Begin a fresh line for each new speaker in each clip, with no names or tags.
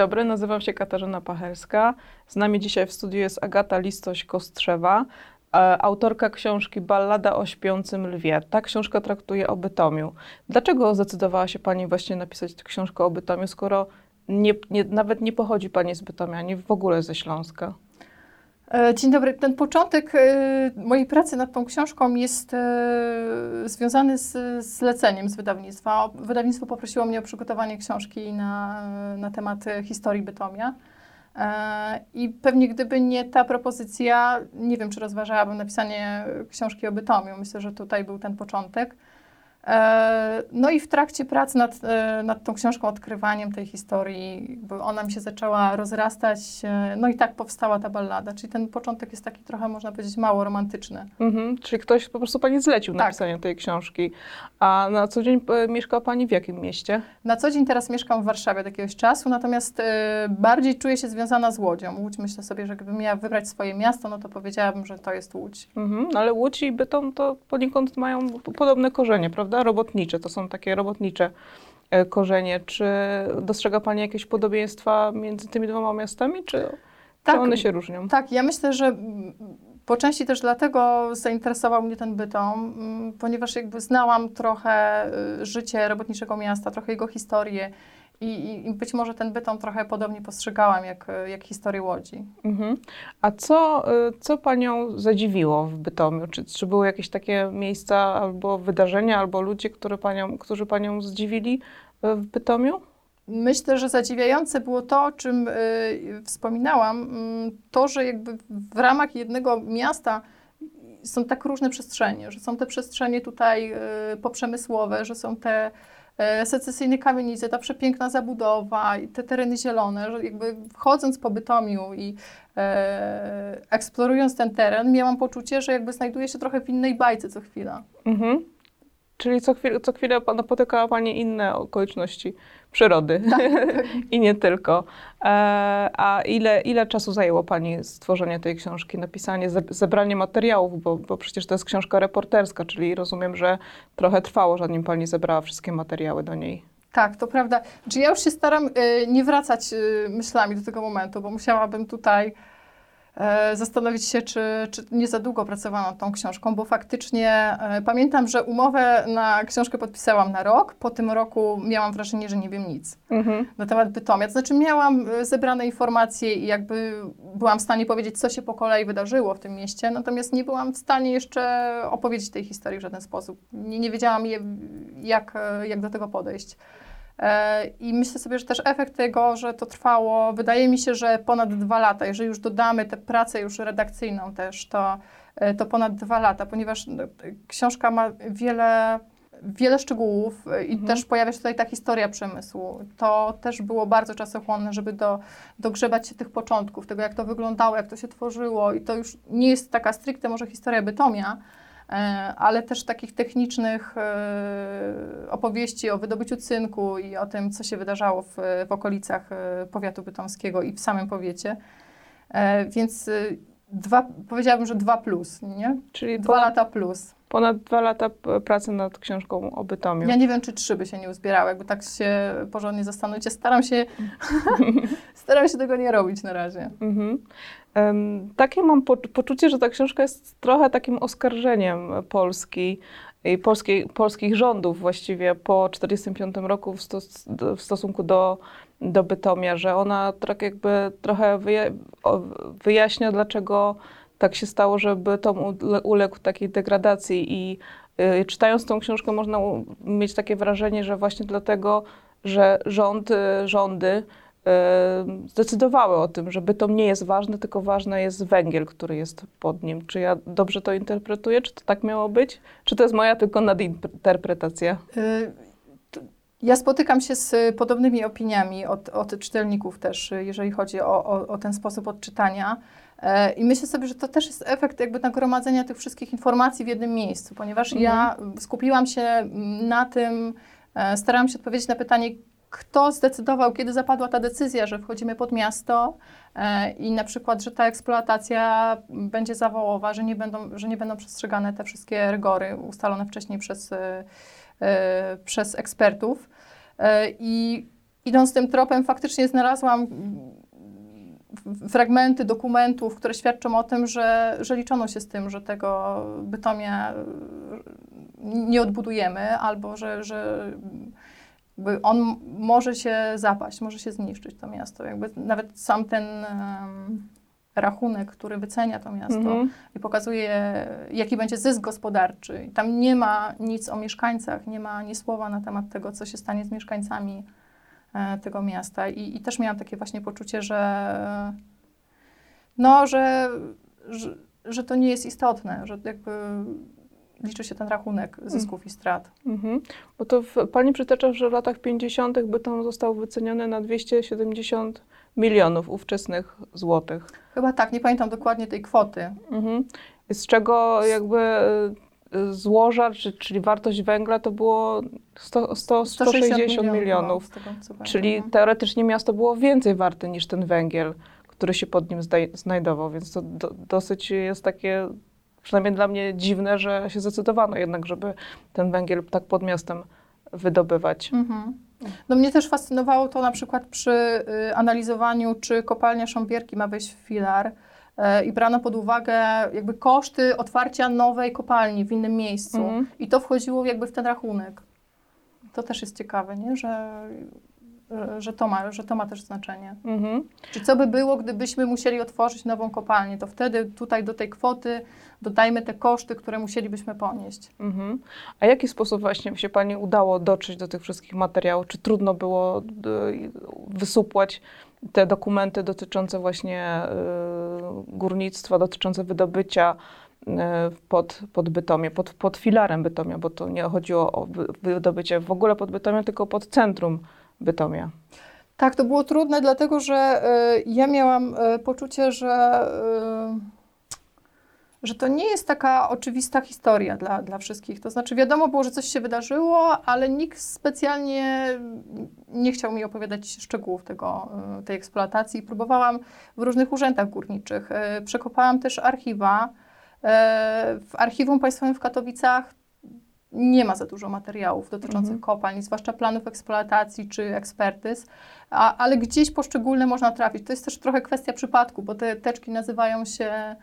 dobry, nazywam się Katarzyna Pachelska. Z nami dzisiaj w studiu jest Agata Listoś-Kostrzewa, e, autorka książki Ballada o śpiącym lwie. Ta książka traktuje o Bytomiu. Dlaczego zdecydowała się Pani właśnie napisać tę książkę o Bytomiu, skoro nie, nie, nawet nie pochodzi Pani z Bytomia, ani w ogóle ze Śląska?
E, dzień dobry. Ten początek e, mojej pracy nad tą książką jest e, związany z zleceniem z wydawnictwa. Wydawnictwo poprosiło mnie o przygotowanie książki na, na temat historii Bytomia. I pewnie gdyby nie ta propozycja, nie wiem, czy rozważałabym napisanie książki o Bytomiu. Myślę, że tutaj był ten początek. E, no i w trakcie pracy nad, e, nad tą książką, odkrywaniem tej historii, bo ona mi się zaczęła rozrastać, e, no i tak powstała ta ballada. Czyli ten początek jest taki trochę, można powiedzieć, mało romantyczny.
Mhm, czyli ktoś po prostu Pani zlecił tak. napisanie tej książki. A na co dzień mieszka Pani w jakim mieście?
Na co dzień teraz mieszkam w Warszawie od jakiegoś czasu, natomiast y, bardziej czuję się związana z Łodzią. Łódź myślę sobie, że gdybym miała wybrać swoje miasto, no to powiedziałabym, że to jest Łódź.
Mhm, ale Łódź i Bytom to poniekąd mają podobne korzenie, prawda? Prawda? Robotnicze, to są takie robotnicze e, korzenie. Czy dostrzega Pani jakieś podobieństwa między tymi dwoma miastami, czy, tak, czy one się różnią?
Tak, ja myślę, że po części też dlatego zainteresował mnie ten Bytom, ponieważ jakby znałam trochę y, życie robotniczego miasta, trochę jego historię i, I, być może ten bytom trochę podobnie postrzegałam, jak, jak historię Łodzi. Mhm.
A co, y, co Panią zadziwiło w Bytomiu? Czy, czy były jakieś takie miejsca albo wydarzenia, albo ludzie, które panią, którzy Panią zdziwili y, w Bytomiu?
Myślę, że zadziwiające było to, o czym y, wspominałam, y, to, że jakby w ramach jednego miasta są tak różne przestrzenie, że są te przestrzenie tutaj y, poprzemysłowe, że są te E, secesyjne kamienice, ta przepiękna zabudowa te tereny zielone, że jakby wchodząc po Bytomiu i e, eksplorując ten teren, miałam poczucie, że jakby znajduję się trochę w innej bajce co chwila. Mhm.
Czyli co, chwilę, co chwilę napotykała Pani inne okoliczności przyrody tak, tak. i nie tylko. E, a ile, ile czasu zajęło Pani stworzenie tej książki, napisanie, zebranie materiałów, bo, bo przecież to jest książka reporterska, czyli rozumiem, że trochę trwało, zanim Pani zebrała wszystkie materiały do niej.
Tak, to prawda. Czy ja już się staram y, nie wracać y, myślami do tego momentu, bo musiałabym tutaj zastanowić się, czy, czy nie za długo pracowałam nad tą książką, bo faktycznie e, pamiętam, że umowę na książkę podpisałam na rok. Po tym roku miałam wrażenie, że nie wiem nic mhm. na temat Bytomia. To znaczy miałam e, zebrane informacje i jakby byłam w stanie powiedzieć, co się po kolei wydarzyło w tym mieście, natomiast nie byłam w stanie jeszcze opowiedzieć tej historii w żaden sposób. Nie, nie wiedziałam, je, jak, jak do tego podejść. E, I myślę sobie, że też efekt tego, że to trwało, wydaje mi się, że ponad dwa lata. Jeżeli już dodamy tę pracę już redakcyjną też, to, e, to ponad dwa lata, ponieważ no, książka ma wiele, wiele szczegółów e, i mhm. też pojawia się tutaj ta historia przemysłu. To też było bardzo czasochłonne, żeby do, dogrzebać się tych początków, tego jak to wyglądało, jak to się tworzyło i to już nie jest taka stricte może historia Bytomia, ale też takich technicznych e, opowieści o wydobyciu cynku i o tym, co się wydarzało w, w okolicach e, powiatu bytomskiego i w samym powiecie. Więc dwa, powiedziałabym, że dwa plus, nie? Czyli dwa ponad, lata plus.
Ponad dwa lata pracy nad książką o Bytomiu.
Ja nie wiem, czy trzy by się nie uzbierały, jakby tak się porządnie zastanowić. Staram się, staram się tego nie robić na razie. Mhm.
Takie mam po, poczucie, że ta książka jest trochę takim oskarżeniem Polski i polskich rządów właściwie po 1945 roku w, stos, w stosunku do, do Bytomia, że ona tak jakby trochę wyjaśnia, dlaczego tak się stało, że Bytom uległ takiej degradacji. I y, czytając tą książkę można mieć takie wrażenie, że właśnie dlatego, że rząd, rządy zdecydowały o tym, że bytom nie jest ważny, tylko ważny jest węgiel, który jest pod nim. Czy ja dobrze to interpretuję? Czy to tak miało być? Czy to jest moja tylko nadinterpretacja? Y,
ja spotykam się z podobnymi opiniami od, od czytelników też, jeżeli chodzi o, o, o ten sposób odczytania. E, I myślę sobie, że to też jest efekt jakby nagromadzenia tych wszystkich informacji w jednym miejscu, ponieważ mhm. ja skupiłam się na tym, starałam się odpowiedzieć na pytanie, kto zdecydował, kiedy zapadła ta decyzja, że wchodzimy pod miasto e, i na przykład, że ta eksploatacja będzie zawołowa, że nie będą, że nie będą przestrzegane te wszystkie rygory ustalone wcześniej przez, e, e, przez ekspertów. I idąc tym tropem, faktycznie znalazłam fragmenty dokumentów, które świadczą o tym, że, że liczono się z tym, że tego Bytomia nie odbudujemy, albo że, że on może się zapaść, może się zniszczyć to miasto. Jakby nawet sam ten um, rachunek, który wycenia to miasto mhm. i pokazuje, jaki będzie zysk gospodarczy. I tam nie ma nic o mieszkańcach, nie ma ani słowa na temat tego, co się stanie z mieszkańcami e, tego miasta. I, I, też miałam takie właśnie poczucie, że no, że, że, że to nie jest istotne, że jakby liczy się ten rachunek zysków i strat. Mhm.
Bo to w, pani przytacza, że w latach 50. Bytom został wyceniony na 270 milionów ówczesnych złotych.
Chyba tak, nie pamiętam dokładnie tej kwoty. Mhm.
Z czego jakby y, złoża, czyli wartość węgla to było 100, 100, 160 milionów. milionów. Tego, czyli teoretycznie miasto było więcej warte niż ten węgiel, który się pod nim znajdował, więc to do, dosyć jest takie przynajmniej dla mnie dziwne, że się zdecydowano jednak, żeby ten węgiel tak pod miastem wydobywać. Mhm.
No mnie też fascynowało to na przykład przy y, analizowaniu, czy kopalnia Sząbierki ma wejść w filar y, i brano pod uwagę jakby koszty otwarcia nowej kopalni w innym miejscu mhm. i to wchodziło jakby w ten rachunek. To też jest ciekawe, nie? że że to ma, że to ma też znaczenie. Mhm. Czy co by było, gdybyśmy musieli otworzyć nową kopalnię, to wtedy tutaj do tej kwoty dodajmy te koszty, które musielibyśmy ponieść. Mhm.
A jaki sposób właśnie się Pani udało dotrzeć do tych wszystkich materiałów? Czy trudno było y, wysupłać te dokumenty dotyczące właśnie y, górnictwa, dotyczące wydobycia y, pod, pod Bytomie, pod, pod filarem Bytomia, bo to nie chodziło o wydobycie w ogóle pod Bytomia, tylko pod centrum Bytomia.
Tak, to było trudne, dlatego że y, ja miałam y, poczucie, że, y, że to nie jest taka oczywista historia dla, dla wszystkich. To znaczy, wiadomo było, że coś się wydarzyło, ale nikt specjalnie nie chciał mi opowiadać szczegółów tego, tej eksploatacji. Próbowałam w różnych urzędach górniczych. Przekopałam też archiwa. W archiwum państwowym w Katowicach nie ma za dużo materiałów dotyczących mhm. kopalń, zwłaszcza planów eksploatacji czy ekspertyz, a, ale gdzieś poszczególne można trafić. To jest też trochę kwestia przypadku, bo te teczki nazywają się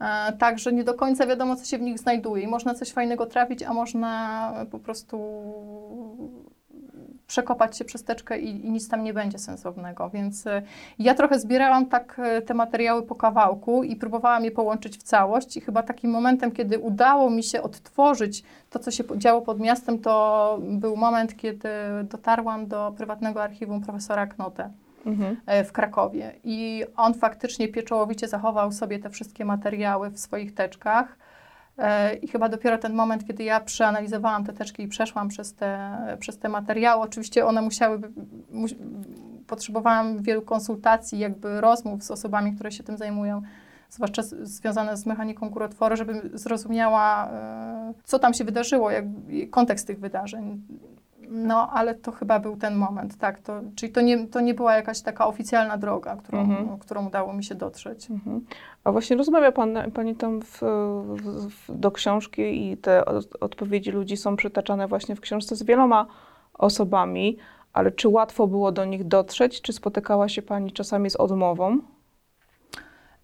e, tak, że nie do końca wiadomo, co się w nich znajduje i można coś fajnego trafić, a można po prostu przekopać się przez teczkę i, i, nic tam nie będzie sensownego. Więc y, ja trochę zbierałam tak y, te materiały po kawałku i próbowałam je połączyć w całość. I chyba takim momentem, kiedy udało mi się odtworzyć to, co się działo pod miastem, to był moment, kiedy dotarłam do prywatnego archiwum profesora Knote. Mhm. E, w Krakowie. I on faktycznie pieczołowicie zachował sobie te wszystkie materiały w swoich teczkach. E, I chyba dopiero ten moment, kiedy ja przeanalizowałam te teczki i przeszłam przez te, przez te materiały, oczywiście one musiały, mu, potrzebowałam wielu konsultacji, jakby rozmów z osobami, które się tym zajmują, zwłaszcza z, związane z mechaniką kurotworu, żebym zrozumiała, e, co tam się wydarzyło, jak, kontekst tych wydarzeń. No, ale to chyba był ten moment, tak. To, czyli to nie, to nie była jakaś taka oficjalna droga, którą, mhm. którą udało mi się dotrzeć. Mhm.
A właśnie rozmawia pan, Pani tam w, w, do książki i te odpowiedzi ludzi są przytaczane właśnie w książce z wieloma osobami, ale czy łatwo było do nich dotrzeć? Czy spotykała się Pani czasami z odmową?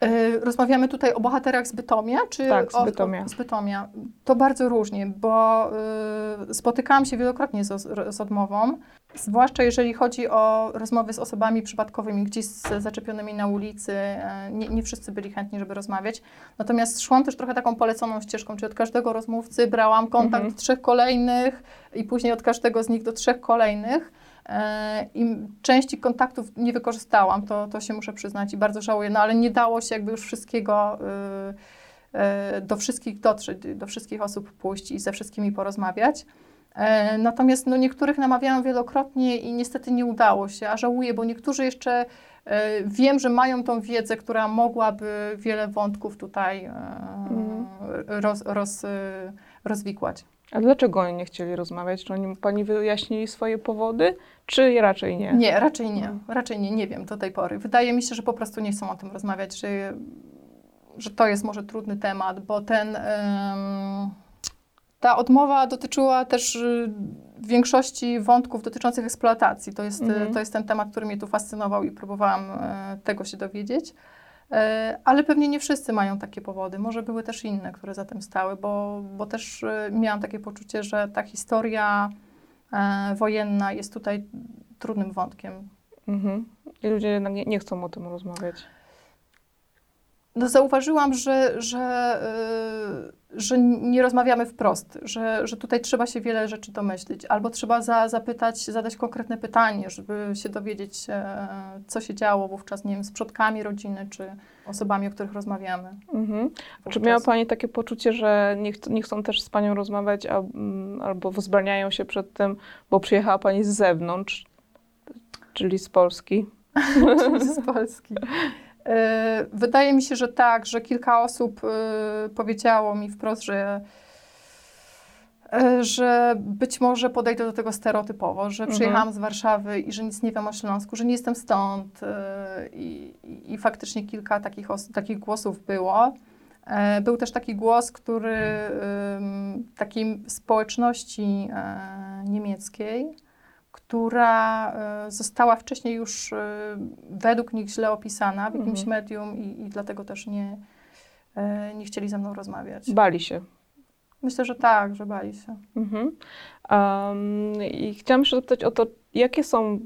E, rozmawiamy tutaj o bohaterach z Bytomia, czy
tak, z Bytomia.
O, z Bytomia. To bardzo różnie, bo y, spotykałam się wielokrotnie z, z, odmową, zwłaszcza jeżeli chodzi o rozmowy z osobami przypadkowymi, gdzieś z, zaczepionymi na ulicy. Y, nie, nie, wszyscy byli chętni, żeby rozmawiać. Natomiast szłam też trochę taką poleconą ścieżką, czyli od każdego rozmówcy brałam kontakt mhm. do trzech kolejnych i później od każdego z nich do trzech kolejnych. E, I części kontaktów nie wykorzystałam, to, to się muszę przyznać i bardzo żałuję, no ale nie dało się jakby już wszystkiego y, y, do wszystkich dotrzeć, do wszystkich osób pójść i ze wszystkimi porozmawiać. E, natomiast no, niektórych namawiałam wielokrotnie i niestety nie udało się, a żałuję, bo niektórzy jeszcze e, wiem, że mają tą wiedzę, która mogłaby wiele wątków tutaj mm. roz, roz, rozwikłać.
A dlaczego oni nie chcieli rozmawiać? Czy oni pani wyjaśnili swoje powody, czy raczej nie?
Nie, raczej nie. Raczej nie, nie wiem do tej pory. Wydaje mi się, że po prostu nie chcą o tym rozmawiać, że, że to jest może trudny temat, bo ten, ta odmowa dotyczyła też y, większości wątków dotyczących eksploatacji. To jest,
Mhm.
to jest ten temat, który mnie tu fascynował i próbowałam e, tego się dowiedzieć. E, Ale pewnie nie wszyscy mają takie powody. Może były też inne, które za tym stały, bo, bo też e, miałam takie poczucie, że ta historia e, wojenna jest tutaj trudnym wątkiem.
Mhm. I ludzie jednak nie, nie chcą o tym rozmawiać.
No zauważyłam, że, że, że nie rozmawiamy wprost, że, że tutaj trzeba się wiele rzeczy domyślić, albo trzeba za, zapytać, zadać konkretne pytanie, żeby się dowiedzieć, e, co się działo wówczas, nie wiem, z przodkami rodziny, czy osobami, o których rozmawiamy.
Mhm. Czy miała Pani takie poczucie, że nie, ch- nie chcą też z Panią rozmawiać a, albo wzbraniają się przed tym, bo przyjechała Pani z zewnątrz, czyli z Polski?
z Polski. E, Wydaje mi się, że tak, że kilka osób e, powiedziało mi wprost, że, e, że być może podejdę do tego stereotypowo, że
Mhm.
przyjechałam z Warszawy i że nic nie wiem o Śląsku, że nie jestem stąd. I, i, i faktycznie kilka takich, os- takich głosów było. E, Był też taki głos, który takiej społeczności e, niemieckiej, która e, została wcześniej już e, według nich źle opisana w jakimś
Mhm.
medium i, i dlatego też nie, e, nie chcieli ze mną rozmawiać.
Bali się.
Myślę, że tak, że bali się.
Mhm. Um, I chciałam jeszcze zapytać o to, jakie są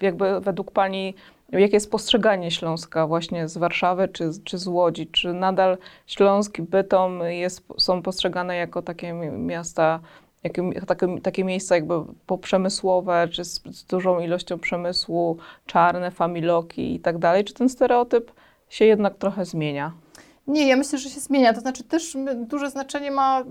jakby według Pani, jakie jest postrzeganie Śląska właśnie z Warszawy czy, czy z Łodzi? Czy nadal Śląsk i Bytom jest, są postrzegane jako takie mi- miasta, jakie, takie, takie miejsca jakby poprzemysłowe, czy z, z dużą ilością przemysłu, czarne, familoki i tak dalej? Czy ten stereotyp się jednak trochę zmienia?
Nie, ja myślę, że się zmienia. To znaczy też duże znaczenie ma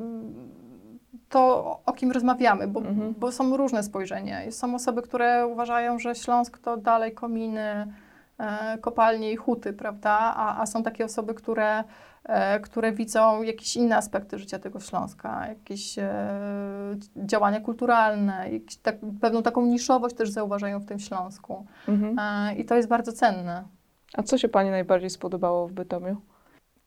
to, o kim rozmawiamy, bo,
Mhm.
bo są różne spojrzenia. Są osoby, które uważają, że Śląsk to dalej kominy, kopalnie i huty, prawda? A, a są takie osoby, które, e, które widzą jakieś inne aspekty życia tego Śląska, jakieś e, działania kulturalne, jakieś tak, pewną taką niszowość też zauważają w tym Śląsku.
Mhm.
E, I to jest bardzo cenne.
A co się Pani najbardziej spodobało w Bytomiu?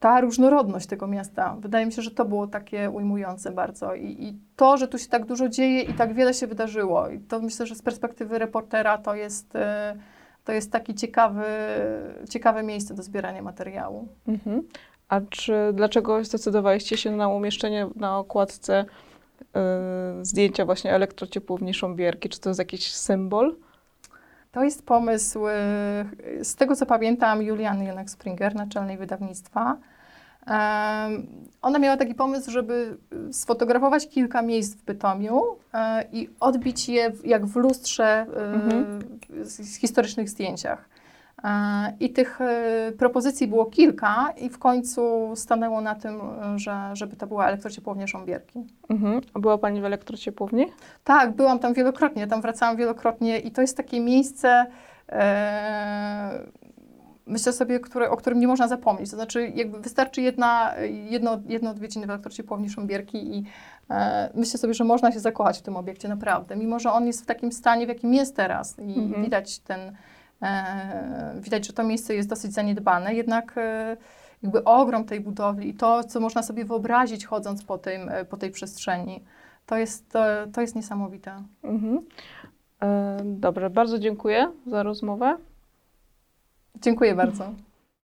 ta różnorodność tego miasta. Wydaje mi się, że to było takie ujmujące bardzo. I, I to, że tu się tak dużo dzieje i tak wiele się wydarzyło. I to myślę, że z perspektywy reportera to jest, e, to jest taki ciekawy, ciekawe miejsce do zbierania materiału.
Mhm. A czy dlaczego zdecydowaliście się na umieszczenie na okładce y, zdjęcia właśnie elektrociepłowni Sząbierki? Czy to jest jakiś symbol?
To jest pomysł, e, z tego co pamiętam, Juliany Jonek-Springer, naczelnej wydawnictwa. Ona miała taki pomysł, żeby sfotografować kilka miejsc w Bytomiu e, i odbić je w- jak w lustrze e,
Mhm.
Z, historycznych zdjęciach. E, I tych e, propozycji było kilka i w końcu stanęło na tym, że, żeby to była elektrociepłownia Sząbierki.
Mhm. A była Pani w elektrociepłowni?
Tak, byłam tam wielokrotnie, tam wracałam wielokrotnie i to jest takie miejsce, e, myślę sobie, które, o którym nie można zapomnieć. To znaczy, jakby wystarczy jedna, jedno, jedno odwiedziny w elektrociepłowni Sząbierki i e, myślę sobie, że można się zakochać w tym obiekcie naprawdę, mimo że on jest w takim stanie, w jakim jest teraz i
Mhm.
widać ten, e, widać, że to miejsce jest dosyć zaniedbane, jednak e, jakby ogrom tej budowli i to, co można sobie wyobrazić chodząc po, tym, e, po tej przestrzeni, to jest, to, to jest niesamowite.
Mhm. E, Dobrze, bardzo dziękuję za rozmowę.
Dziękuję bardzo.